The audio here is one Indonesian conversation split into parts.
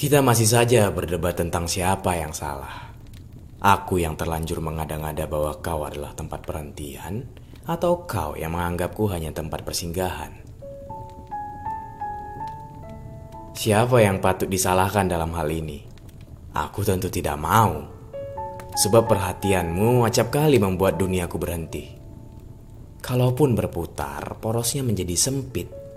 Kita masih saja berdebat tentang siapa yang salah. Aku yang terlanjur mengada-ngada bahwa kau adalah tempat perhentian, atau kau yang menganggapku hanya tempat persinggahan. Siapa yang patut disalahkan dalam hal ini? Aku tentu tidak mau. Sebab perhatianmu acap kali membuat duniaku berhenti. Kalaupun berputar, porosnya menjadi sempit.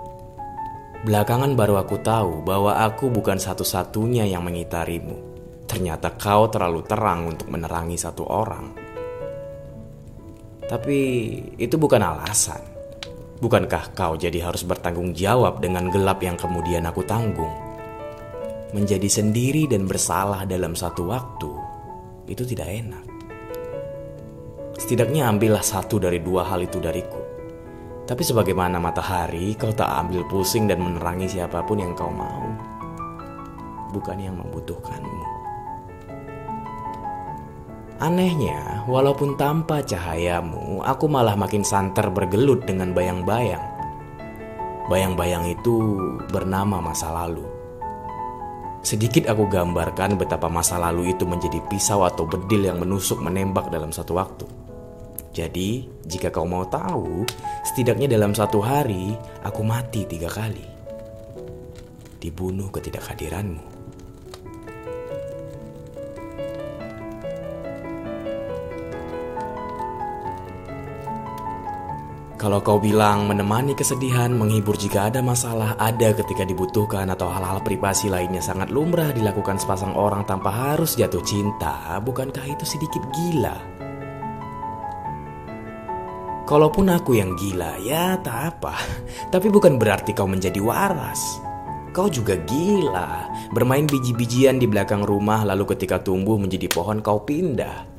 Belakangan baru aku tahu bahwa aku bukan satu-satunya yang mengitarimu. Ternyata kau terlalu terang untuk menerangi satu orang. Tapi itu bukan alasan. Bukankah kau jadi harus bertanggung jawab dengan gelap yang kemudian aku tanggung? Menjadi sendiri dan bersalah dalam satu waktu itu tidak enak. Setidaknya ambillah satu dari dua hal itu dariku. Tapi sebagaimana matahari, kau tak ambil pusing dan menerangi siapa pun yang kau mau. Bukan yang membutuhkanmu. Anehnya, walaupun tanpa cahayamu, aku malah makin santer bergelut dengan bayang-bayang. Bayang-bayang itu bernama masa lalu. Sedikit aku gambarkan betapa masa lalu itu menjadi pisau atau bedil yang menusuk menembak dalam satu waktu. Jadi, jika kau mau tahu, setidaknya dalam satu hari aku mati tiga kali. Dibunuh ketidakhadiranmu. Kalau kau bilang menemani kesedihan, menghibur jika ada masalah, ada ketika dibutuhkan atau hal-hal privasi lainnya sangat lumrah dilakukan sepasang orang tanpa harus jatuh cinta, bukankah itu sedikit gila? Kalaupun aku yang gila, ya tak apa. Tapi bukan berarti kau menjadi waras. Kau juga gila, bermain biji-bijian di belakang rumah lalu ketika tumbuh menjadi pohon kau pindah.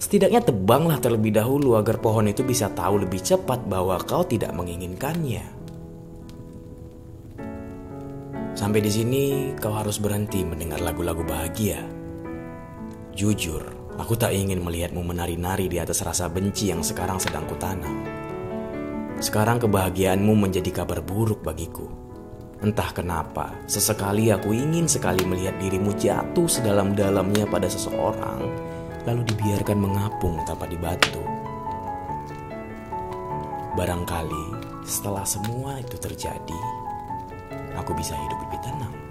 Setidaknya tebanglah terlebih dahulu agar pohon itu bisa tahu lebih cepat bahwa kau tidak menginginkannya. Sampai di sini kau harus berhenti mendengar lagu-lagu bahagia. Jujur, aku tak ingin melihatmu menari-nari di atas rasa benci yang sekarang sedang kutanam. Sekarang kebahagiaanmu menjadi kabar buruk bagiku. Entah kenapa, sesekali aku ingin sekali melihat dirimu jatuh sedalam-dalamnya pada seseorang lalu dibiarkan mengapung tanpa dibantu. Barangkali setelah semua itu terjadi, aku bisa hidup lebih tenang.